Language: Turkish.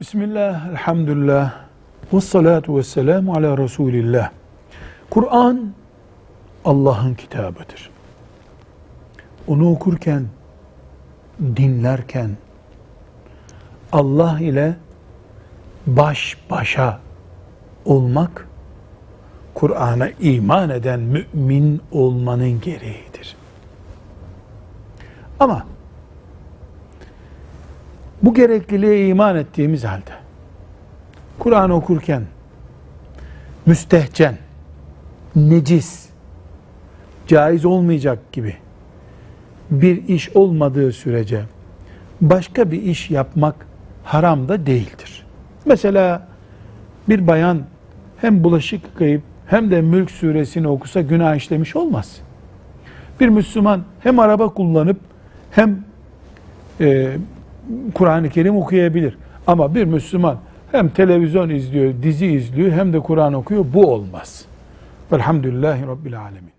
Bismillah, elhamdülillah, ve salatu ve selamu ala Resulillah. Kur'an Allah'ın kitabıdır. Onu okurken, dinlerken, Allah ile baş başa olmak, Kur'an'a iman eden mümin olmanın gereğidir. Ama bu gerekliliğe iman ettiğimiz halde Kur'an okurken müstehcen, necis, caiz olmayacak gibi bir iş olmadığı sürece başka bir iş yapmak haram da değildir. Mesela bir bayan hem bulaşık yıkayıp hem de Mülk suresini okusa günah işlemiş olmaz. Bir Müslüman hem araba kullanıp hem e, Kur'an-ı Kerim okuyabilir. Ama bir Müslüman hem televizyon izliyor, dizi izliyor hem de Kur'an okuyor. Bu olmaz. Velhamdülillahi Rabbil Alemin.